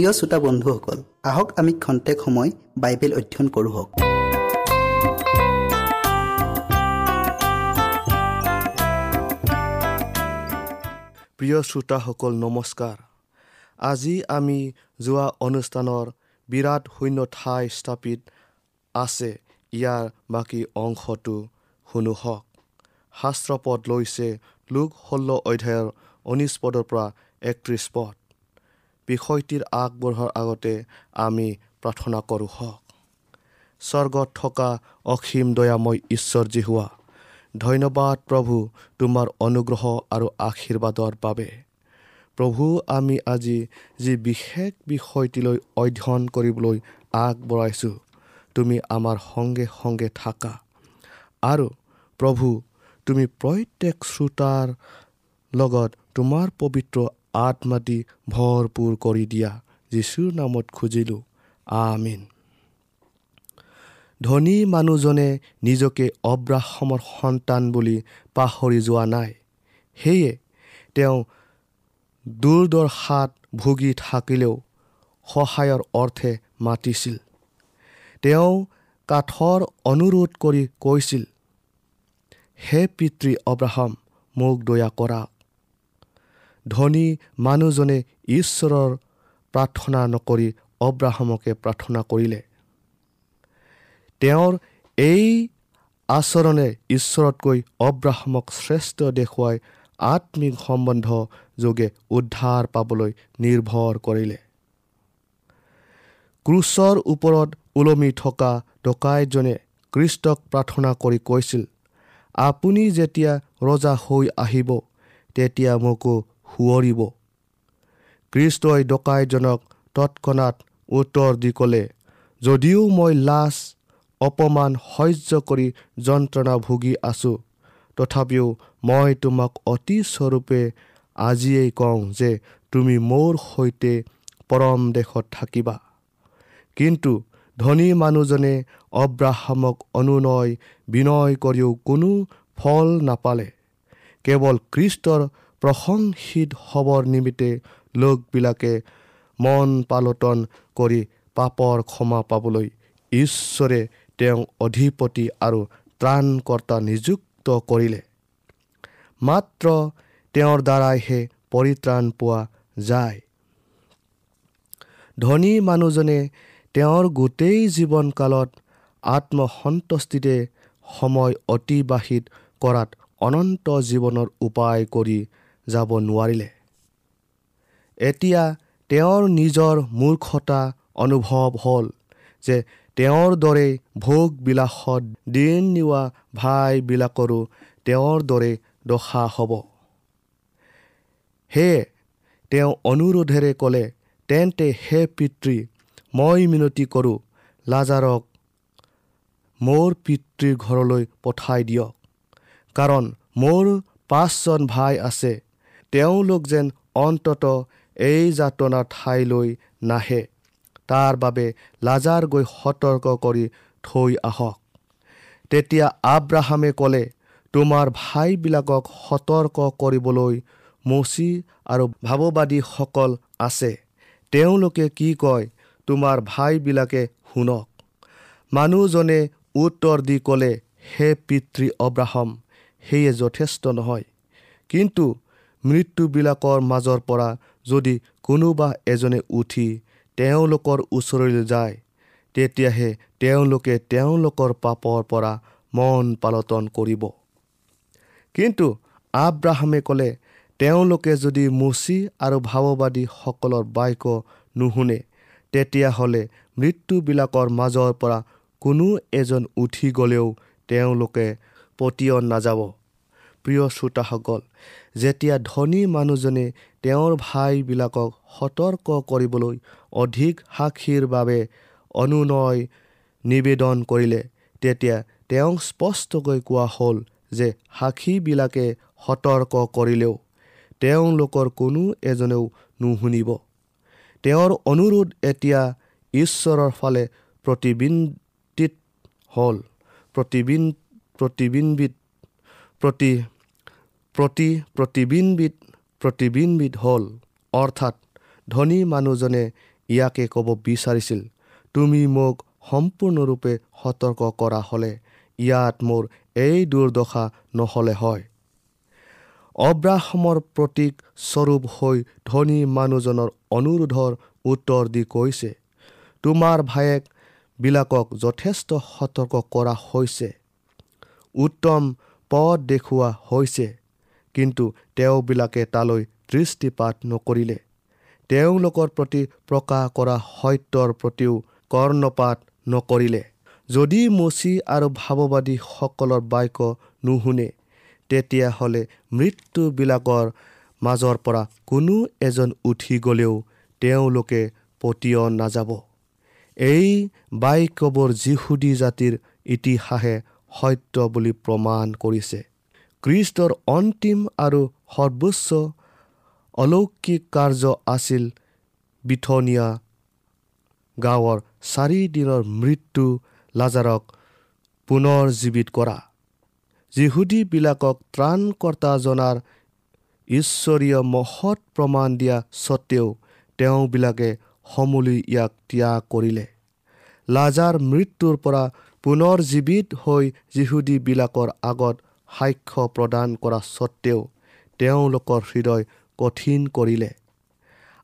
প্ৰিয় শ্ৰোতা বন্ধুসকল আহক আমি খন্তেক সময় বাইবেল অধ্যয়ন কৰোঁ হওক। প্ৰিয় শ্ৰোতাসকল নমস্কাৰ। আজি আমি যোৱা অনুষ্ঠানৰ বিৰাট শূন্য ঠাই স্থাপিত আছে ইয়াৰ বাকী অংশটো শুনো হওক। শাস্ত্ৰপদ লৈছে লোক ষোল্ল অধ্যায়ৰ ঊনৈছ পদৰ পৰা একত্ৰিছ পদ। বিষয়টিৰ আগবঢ়াৰ আগতে আমি প্ৰাৰ্থনা কৰোঁ হওক। স্বৰ্গত থকা অসীম দয়াময় ঈশ্বৰজী হোৱা ধন্যবাদ প্ৰভু তোমাৰ অনুগ্ৰহ আৰু আশীৰ্বাদৰ বাবে। প্ৰভু আমি আজি যি বিশেষ বিষয়টিলৈ অধ্যয়ন কৰিবলৈ আগবঢ়াইছোঁ তুমি আমাৰ সংগে সংগে থাকা। আৰু প্ৰভু তুমি প্ৰত্যেক শ্ৰোতাৰ লগত তোমাৰ পবিত্ৰ আত্মা দি ভৰপূৰ কৰি দিয়া। যীশুৰ নামত খুজিলোঁ আমিন। ধনী মানুহজনে নিজকে অব্ৰাহমৰ সন্তান বুলি পাহৰি যোৱা নাই। সেয়ে তেওঁ দুৰ্দশাত ভুগি থাকিলেও সহায়ৰ অৰ্থে মাতিছিল। তেওঁ কাঠৰ অনুৰোধ কৰি কৈছিল হে পিতৃ অব্ৰাহম মোক দয়া কৰা। ধনী মানুহজনে ঈশ্বৰৰ প্ৰাৰ্থনা নকৰি অব্ৰাহমকে প্ৰাৰ্থনা কৰিলে। তেওঁৰ এই আচৰণে ঈশ্বৰতকৈ অব্ৰাহমক শ্ৰেষ্ঠ দেখুৱাই আত্মিক সম্বন্ধ যোগে উদ্ধাৰ পাবলৈ নিৰ্ভৰ কৰিলে। ক্ৰুচৰ ওপৰত ওলমি থকা ডকাইতজনে কৃষ্টক প্ৰাৰ্থনা কৰি কৈছিল আপুনি যেতিয়া ৰজা হৈ আহিব তেতিয়া মোকো সোঁৱৰিব কৃষ্টই ডকাইতজনক তৎক্ষণাত উত্তৰ দি ক'লে যদিও মই লাজ অপমান সহ্য কৰি যন্ত্ৰণা ভুগি আছোঁ তথাপিও মই তোমাক অতি স্বৰূপে আজিয়েই কওঁ যে তুমি মোৰ সৈতে পৰম দেশত থাকিবা। কিন্তু ধনী মানুহজনে অব্ৰাহামক অনুনয় বিনয় কৰিও কোনো ফল নাপালে। কেৱল কৃষ্টৰ প্ৰশংসিত হ'বৰ নিমিত্তে লোকবিলাকে মন পালটন কৰি পাপৰ ক্ষমা পাবলৈ ঈশ্বৰে তেওঁক অধিপতি আৰু ত্ৰাণকৰ্তা নিযুক্ত কৰিলে। মাত্ৰ তেওঁৰ দ্বাৰাইহে পৰিত্ৰাণ পোৱা যায়। ধনী মানুহজনে তেওঁৰ গোটেই জীৱনকালত আত্মসন্তুষ্টিতে সময় অতিবাহিত কৰাত অনন্ত জীৱনৰ উপায় কৰি যাব নোৱাৰিলে। এতিয়া তেওঁৰ নিজৰ মূৰ্খতা অনুভৱ হ'ল যে তেওঁৰ দৰে ভোগবিলাসত দিন নিওৱা ভাইবিলাকৰো তেওঁৰ দৰে দশা হ'ব। সেয়ে তেওঁ অনুৰোধেৰে ক'লে তেন্তে হে পিতৃ মই মিনতি কৰোঁ লাজাৰক মোৰ পিতৃৰ ঘৰলৈ পঠাই দিয়ক। কাৰণ মোৰ পাঁচজন ভাই আছে তেওঁলোক যেন অন্তত এই যাতনাৰ ঠাইলৈ নাহে। তাৰ বাবে লাজাৰ গৈ সতৰ্ক কৰি থৈ আহক। তেতিয়া আব্ৰাহামে ক'লে তোমাৰ ভাইবিলাকক সতৰ্ক কৰিবলৈ মচি আৰু ভাৱবাদীসকল আছে। তেওঁলোকে কি কয় তোমাৰ ভাইবিলাকে শুনক। মানুহজনে উত্তৰ দি ক'লে হে পিতৃ অব্ৰাহম সেয়ে যথেষ্ট নহয়। কিন্তু মৃত্যুবিলাকৰ মাজৰ পৰা যদি কোনোবা এজনে উঠি তেওঁলোকৰ ওচৰলৈ যায় তেতিয়াহে তেওঁলোকে তেওঁলোকৰ পাপৰ পৰা মন পালটন কৰিব। কিন্তু আব্ৰাহামে ক'লে তেওঁলোকে যদি মুচি আৰু ভাৱবাদীসকলৰ বাক্য নুশুনে তেতিয়াহ'লে মৃত্যুবিলাকৰ মাজৰ পৰা কোনো এজন উঠি গ'লেও তেওঁলোকে পতিয়ন নাযাব। প্ৰিয় শ্ৰোতাসকল যেতিয়া ধনী মানুহজনে তেওঁৰ ভাইবিলাকক সতৰ্ক কৰিবলৈ অধিক সাক্ষীৰ বাবে অনুনয় নিবেদন কৰিলে তেতিয়া তেওঁক স্পষ্টকৈ কোৱা হ'ল যে সাক্ষীবিলাকে সতৰ্ক কৰিলেও তেওঁলোকৰ কোনো এজনেও নুশুনিব। তেওঁৰ অনুৰোধ এতিয়া ঈশ্বৰৰ ফালে প্ৰতিবিম্বিত হ'ল প্ৰতিবিন প্ৰতিবিম্বিত প্ৰতি প্ৰতি প্ৰতিবিম্বিত প্ৰতিবিম্বিত হ'ল। অৰ্থাৎ ধনী মানুহজনে ইয়াকে ক'ব বিচাৰিছিল তুমি মোক সম্পূৰ্ণৰূপে সতৰ্ক কৰা হ'লে ইয়াত মোৰ এই দুৰ্দশা নহ'লে হয়। অব্ৰাহমৰ প্ৰতীক স্বৰূপ হৈ ধনী মানুহজনৰ অনুৰোধৰ উত্তৰ দি কৈছে তোমাৰ ভায়েকবিলাকক যথেষ্ট সতৰ্ক কৰা হৈছে। উত্তম পথ দেখুওৱা হৈছে। কিন্তু তেওঁবিলাকে তালৈ দৃষ্টিপাত নকৰিলে। তেওঁলোকৰ প্ৰতি প্ৰকাশ কৰা সত্যৰ প্ৰতিও কৰ্ণপাত নকৰিলে। যদি মচি আৰু ভাৱবাদীসকলৰ বাক্য নুশুনে তেতিয়াহ'লে মৃত্যুবিলাকৰ মাজৰ পৰা কোনো এজন উঠি গ'লেও তেওঁলোকে পতিয় নাযাব। এই বাক্যবোৰ যীশুদী জাতিৰ ইতিহাসে সত্য বুলি প্ৰমাণ কৰিছে। খ্ৰীষ্টৰ অন্তিম আৰু সৰ্বোচ্চ অলৌকিক কাৰ্য আছিল বিথনীয়া গাঁৱৰ চাৰিদিনৰ মৃত্যু লাজাৰক পুনৰ জীৱিত কৰা। যিহুদীবিলাকক ত্ৰাণকৰ্তা জনাৰ ঈশ্বৰীয় মহৎ প্ৰমাণ দিয়া স্বত্তেও তেওঁবিলাকে সমূলি ইয়াক ত্যাগ কৰিলে। লাজাৰ মৃত্যুৰ পৰা পুনৰ জীৱিত হৈ যিহুদীবিলাকৰ আগত সাক্ষ্য প্ৰদান কৰা স্বত্তেও তেওঁলোকৰ হৃদয় কঠিন কৰিলে।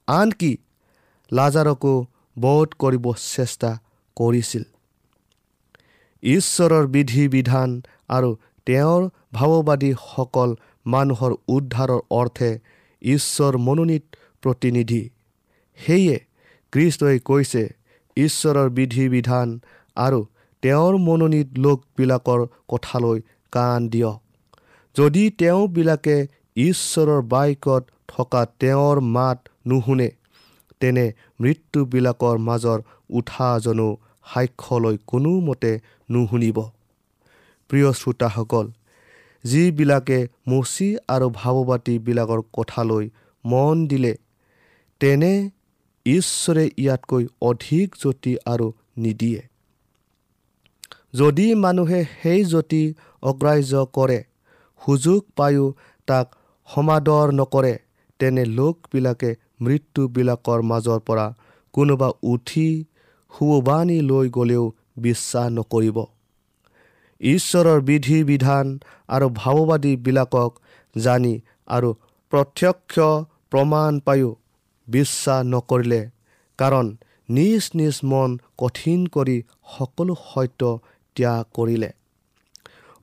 আনকি লাজাৰকো বধ কৰিব চেষ্টা কৰিছিল। ঈশ্বৰৰ বিধি বিধান আৰু তেওঁৰ ভাৱবাদীসকল মানুহৰ উদ্ধাৰৰ অৰ্থে ঈশ্বৰ মনোনীত প্ৰতিনিধি। সেয়ে কৃষ্ণই কৈছে ঈশ্বৰৰ বিধি বিধান আৰু তেওঁৰ মনোনীত লোকবিলাকৰ কথালৈ কাণ দিয়ক। যদি তেওঁবিলাকে ঈশ্বৰৰ বাক্যত থকা তেওঁৰ মাত নুশুনে তেনে মৃত্যুবিলাকৰ মাজৰ উঠাজনো সাক্ষ্যলৈ কোনোমতে নুশুনিব। প্ৰিয় শ্ৰোতাসকল যিবিলাকে মচি আৰু ভাৱবাদীবিলাকৰ কথালৈ মন দিলে তেনে ঈশ্বৰে ইয়াতকৈ অধিক জ্যোতি আৰু নিদিয়ে। যদি মানুহে সেই জ্যোতি অগ্ৰাহ্য কৰে সুযোগ পায়ো তাক সমাদৰ নকৰে তেনে লোকবিলাকে মৃত্যুবিলাকৰ মাজৰ পৰা কোনোবা উঠি শুবানী লৈ গ'লেও বিশ্বাস নকৰিব। ঈশ্বৰৰ বিধি বিধান আৰু ভাৱবাদীবিলাকক জানি আৰু প্ৰত্যক্ষ প্ৰমাণ পায়ো বিশ্বাস নকৰিলে কাৰণ নিজ নিজ মন কঠিন কৰি সকলো সত্য ত্যাগ কৰিলে।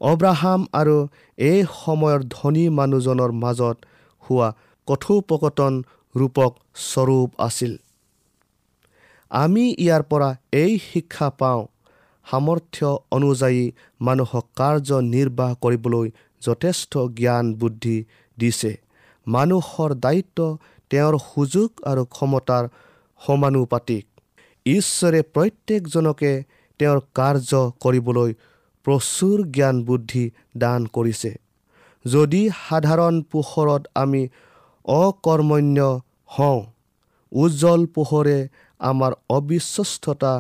অব্ৰাহাম আৰু এই সময়ৰ ধনী মানুহজনৰ মাজত হোৱা কথোপকথন ৰূপক স্বৰূপ আছিল। আমি ইয়াৰ পৰা এই শিক্ষা পাওঁ সামৰ্থ্য অনুযায়ী মানুহক কাৰ্য নিৰ্বাহ কৰিবলৈ যথেষ্ট জ্ঞান বুদ্ধি দিছে। মানুহৰ দায়িত্ব তেওঁৰ সুযোগ আৰু ক্ষমতাৰ সমানুপাতিক। ঈশ্বৰে প্ৰত্যেকজনকে তেওঁৰ কাৰ্য কৰিবলৈ প্ৰচুৰ জ্ঞান বুদ্ধি দান কৰিছে। যদি সাধাৰণ পোহৰত আমি অকৰ্মণ্য হওঁ উজ্জ্বল পোহৰে আমাৰ অবিশ্বস্ততা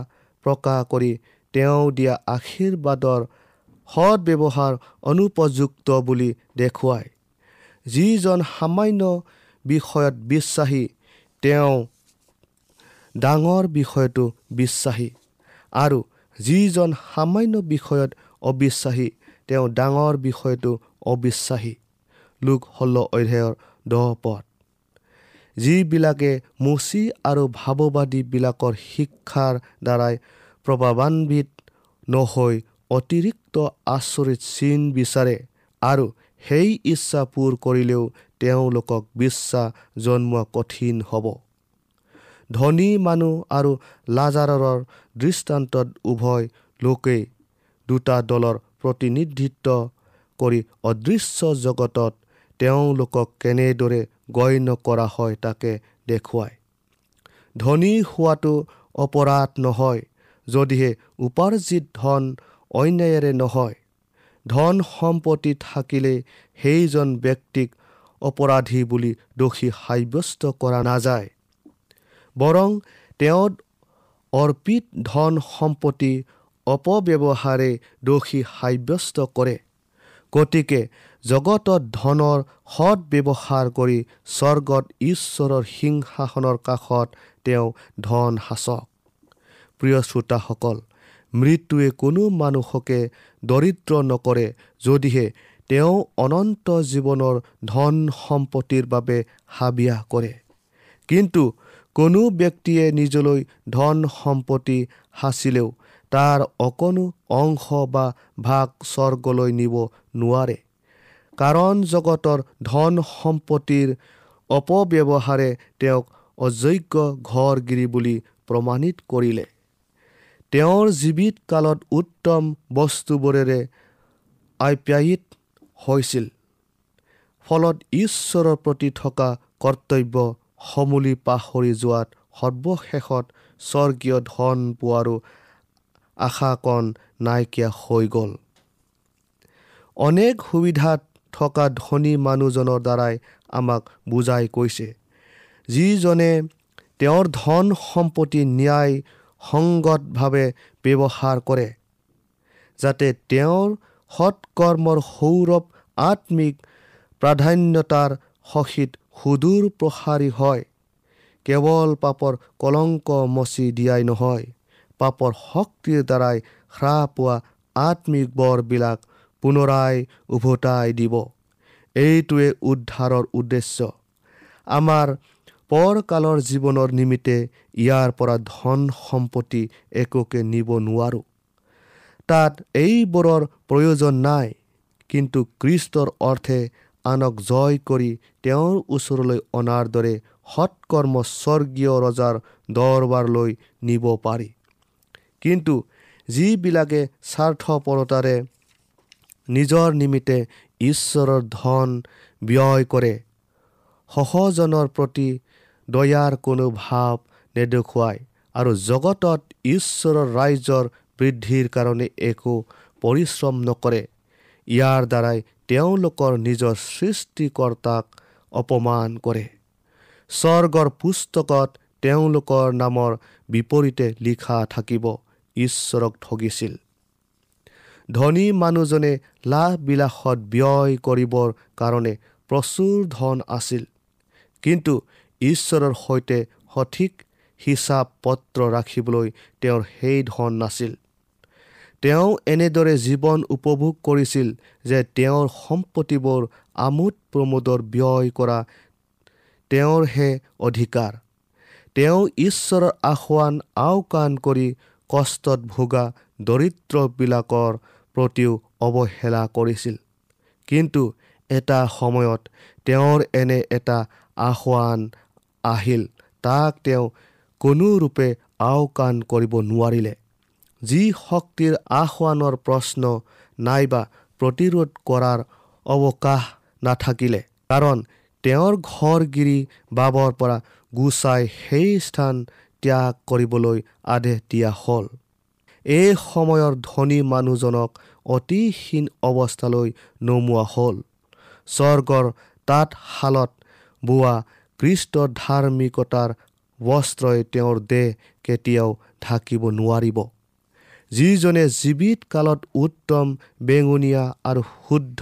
প্ৰকাশ কৰি তেওঁ দিয়া আশীৰ্বাদৰ সৎ অনুপযুক্ত বুলি দেখুৱায়। যিজন সামান্য বিষয়ত বিশ্বাসী তেওঁ ডাঙৰ বিষয়টো বিশ্বাসী। আৰু যিজন সামান্য বিষয়ত অবিশ্বাসী তেওঁ ডাঙৰ বিষয়টো অবিশ্বাসী। লোক ষোল্ল অধ্যায়ৰ দহ পথ যিবিলাকে মুচি আৰু ভাৱবাদীবিলাকৰ শিক্ষাৰ দ্বাৰাই প্ৰভাৱান্বিত নহৈ অতিৰিক্ত আচৰিত চিন বিচাৰে আৰু সেই ইচ্ছা পূৰ কৰিলেও তেওঁলোকক বিশ্বাস জন্মোৱা কঠিন হ'ব। ধনী মানুহ আৰু লাজাৰৰ দৃষ্টান্তত উভয় লোকেই দুটা দলৰ প্ৰতিনিধিত্ব কৰি অদৃশ্য জগতত তেওঁলোকক কেনেদৰে গণ্য কৰা হয় তাকে দেখুৱায়। ধনী হোৱাটো অপৰাধ নহয় যদিহে উপাৰ্জিত ধন অন্যায়েৰে নহয়। ধন সম্পত্তি থাকিলে সেইজন ব্যক্তিক অপৰাধী বুলি দোষী সাব্যস্ত কৰা নাযায়। বৰং তেওঁ অৰ্পিত ধন সম্পত্তি অপব্যৱহাৰে দোষী সাব্যস্ত কৰে। গতিকে জগতত ধনৰ সৎ ব্যৱহাৰ কৰি স্বৰ্গত ঈশ্বৰৰ সিংহাসনৰ কাষত তেওঁ ধন সাঁচক প্ৰিয় শ্ৰোতাসকল মৃত্যুৱে কোনো মানুহকে দৰিদ্ৰ নকৰে যদিহে তেওঁ অনন্ত জীৱনৰ ধন সম্পত্তিৰ বাবে হাবিয়াহ কৰে। কিন্তু কোনো ব্যক্তিয়ে নিজলৈ ধন সম্পত্তি সাঁচিলেও তাৰ অকণো অংশ বা ভাগ স্বৰ্গলৈ নিব নোৱাৰে। কাৰণ জগতৰ ধন সম্পত্তিৰ অপব্যৱহাৰে তেওঁক অযোগ্য ঘৰগিৰি বুলি প্ৰমাণিত কৰিলে। তেওঁৰ জীৱিত কালত উত্তম বস্তুবোৰেৰে আপ্যায়িত হৈছিল। ফলত ঈশ্বৰৰ প্ৰতি থকা কৰ্তব্য সমূলি পাহৰি যোৱাত সৰ্বশেষত স্বৰ্গীয় ধন পোৱাৰো আশাকণ নাইকিয়া হৈ গ'ল। অনেক সুবিধাত থকা ধনী মানুহজনৰ দ্বাৰাই আমাক বুজাই কৈছে যিজনে তেওঁৰ ধন সম্পত্তি ন্যায় সংগতভাৱে ব্যৱহাৰ কৰে যাতে তেওঁৰ সৎকৰ্মৰ সৌৰভ আত্মিক প্ৰাধান্যতাৰ সহিত সুদূৰ প্ৰসাৰী হয়। কেৱল পাপৰ কলংক মচি দিয়াই নহয় পাপৰ শক্তিৰ দ্বাৰাই হ্ৰাস পোৱা আত্মিক বৰবিলাক পুনৰাই উভতাই দিব। এইটোৱে উদ্ধাৰৰ উদ্দেশ্য। আমাৰ পৰকালৰ জীৱনৰ নিমিত্তে ইয়াৰ পৰা ধন সম্পত্তি একোকে নিব নোৱাৰোঁ। তাত এইবোৰৰ প্ৰয়োজন নাই কিন্তু কৃষ্টৰ অৰ্থে আনক জয় কৰি তেওঁৰ ওচৰলৈ অনাৰ দৰে সৎকৰ্ম স্বৰ্গীয় ৰজাৰ দৰবাৰলৈ নিব পাৰি। কিন্তু যিবিলাকে স্বাৰ্থপৰতাৰে নিজৰ নিমিত্তে ঈশ্বৰৰ ধন ব্যয় কৰে সহজনৰ প্ৰতি দয়াৰ কোনো ভাৱ নেদেখুৱায় আৰু জগতত ঈশ্বৰৰ ৰাইজৰ বৃদ্ধিৰ কাৰণে একো পৰিশ্ৰম নকৰে। ইয়াৰ দ্বাৰাই তেওঁলোকৰ নিজৰ সৃষ্টিকৰ্তাক অপমান কৰে। স্বৰ্গৰ পুস্তকত তেওঁলোকৰ নামৰ বিপৰীতে লিখা থাকিব ঈশ্বৰক ঠগিছিল। ধনী মানুহজনে লাভ বিলাসত ব্যয় কৰিবৰ কাৰণে প্ৰচুৰ ধন আছিল কিন্তু ঈশ্বৰৰ সৈতে সঠিক হিচাপ পত্ৰ ৰাখিবলৈ তেওঁৰ সেই ধন নাছিল। তেওঁ এনেদৰে জীৱন উপভোগ কৰিছিল যে তেওঁৰ সম্পত্তিবোৰ আমোদ প্ৰমোদৰ ব্যয় কৰা তেওঁৰহে অধিকাৰ। তেওঁ ঈশ্বৰৰ আহ্বান আওকাণ কৰি কষ্টত ভোগা দৰিদ্ৰবিলাকৰ প্ৰতিও অৱহেলা কৰিছিল। কিন্তু এটা সময়ত তেওঁৰ এনে এটা আহ্বান আহিল তাক তেওঁ কোনোৰূপে আওকাণ কৰিব নোৱাৰিলে। যি শক্তিৰ আহ্বানৰ প্ৰশ্ন নাইবা প্ৰতিৰোধ কৰাৰ অৱকাশ নাথাকিলে। কাৰণ তেওঁৰ ঘৰগিৰি বাবৰ পৰা গুচাই সেই স্থান ত্যাগ কৰিবলৈ আদেশ দিয়া হ'ল। এই সময়ৰ ধনী মানুহজনক অতিহীন অৱস্থালৈ নমোৱা হ'ল। স্বৰ্গৰ তাঁতশালত বোৱা কৃষ্ট ধাৰ্মিকতাৰ বস্ত্ৰই তেওঁৰ দেহ কেতিয়াও ঢাকিব নোৱাৰিব। যিজনে জীৱিত কালত উত্তম বেঙুনীয়া আৰু শুদ্ধ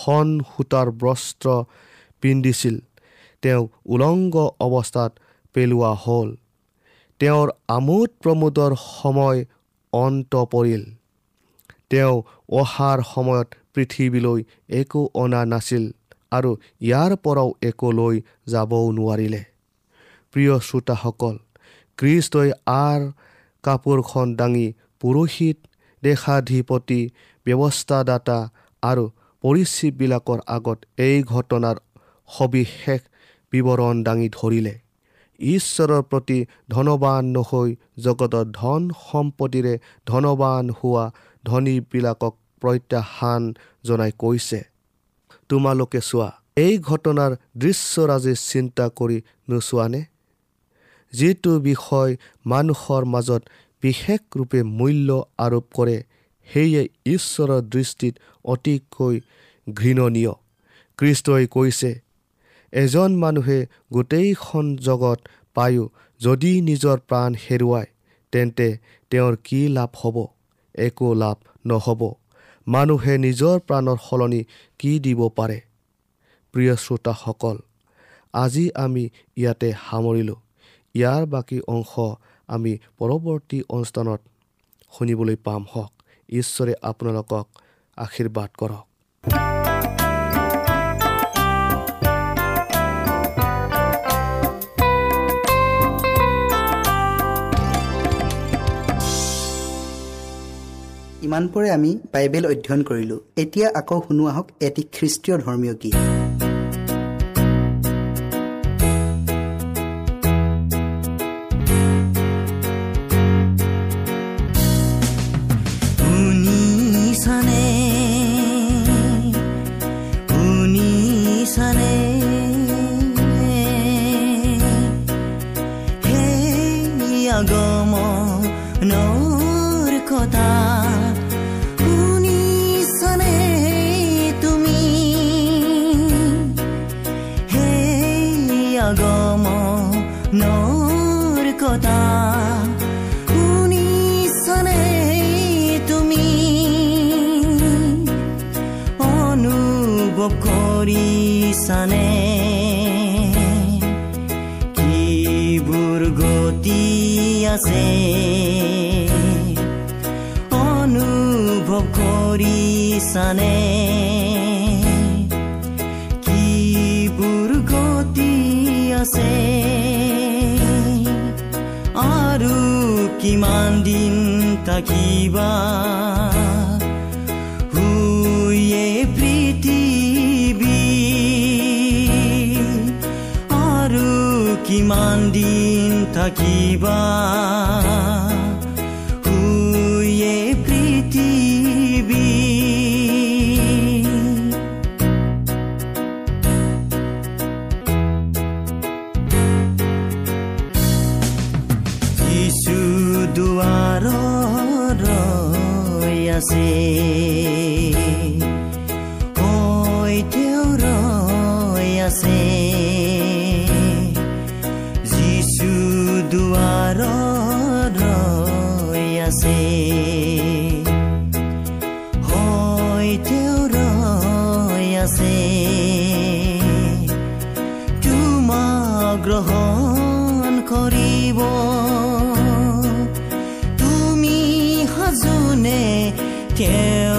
সন সূতাৰ বস্ত্ৰ পিন্ধিছিল তেওঁ উলংগ অৱস্থাত পেলোৱা হ'ল। তেওঁৰ আমোদ প্ৰমোদৰ সময় অন্ত পৰিল। তেওঁ অহাৰ সময়ত পৃথিৱীলৈ একো অনা নাছিল আৰু ইয়াৰ পৰাও একো লৈ যাবও নোৱাৰিলে। প্ৰিয় শ্ৰোতাসকল কৃষ্টই আৰ কাপোৰখন দাঙি পুৰোহিত দেশাধিপতি ব্যৱস্থাদাতা আৰু পৰিচিতবিলাকৰ আগত এই ঘটনাৰ সবিশেষ বিৱৰণ দাঙি ধৰিলে। ঈশ্বৰৰ প্ৰতি ধনবান নহৈ জগতত ধন সম্পত্তিৰে ধনবান হোৱা ধনীবিলাকক প্ৰত্যাহ্বান জনাই কৈছে তোমালোকে চোৱা এই ঘটনাৰ দৃশ্যৰাজে চিন্তা কৰি নোচোৱানে? যিটো বিষয় মানুহৰ মাজত বিশেষ ৰূপে মূল্য আৰোপ কৰে। সেয়ে ঈশ্বৰৰ দৃষ্টিত অতিকৈ ঘৃণনীয়। কৃষ্টই কৈছে এজন মানুহে গোটেইখন জগত পায়ো যদি নিজৰ প্ৰাণ হেৰুৱায় তেন্তে তেওঁৰ কি লাভ হ'ব? একো লাভ নহ'ব। মানুহে নিজৰ প্ৰাণৰ সলনি কি দিব পাৰে? প্ৰিয় শ্ৰোতাসকল আজি আমি ইয়াতে সামৰিলোঁ। ইয়াৰ বাকী অংশ আমি পৰৱৰ্তী অনুষ্ঠানত শুনিবলৈ পাম হওক। ঈশ্বৰে আপোনালোকক আশীৰ্বাদ কৰক। ইমানপৰে আমি বাইবেল অধ্যয়ন কৰিলোঁ। এতিয়া আকৌ শুনো আহক এটি খ্ৰীষ্টীয় ধৰ্মীয় গীত। আছে। আৰু কিমান দিন থাকিবা। হুয়ে পৃথিৱী। আৰু কিমান দিন থাকিবা। আছে হয় তেওঁ ৰৈ আছে তোমাক গ্ৰহণ কৰিব তুমি সাজোনে তেওঁৰ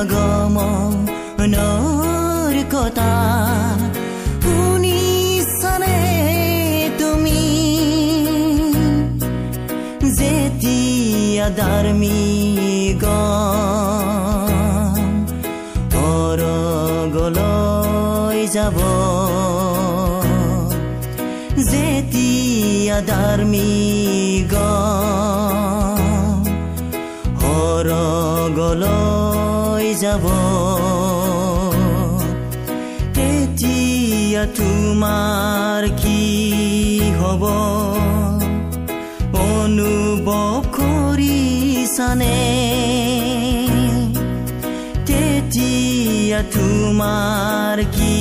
সেই আগমনৰ কথা যাব তেতিয়া তোমাৰ কি হ'ব অনুভৱ কৰিছানে তেতিয়া তোমাৰ কি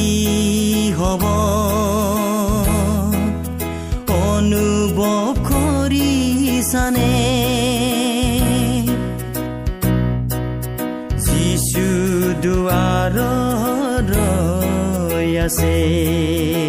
হ'ব অনুভৱ কৰিছানে ৰৈ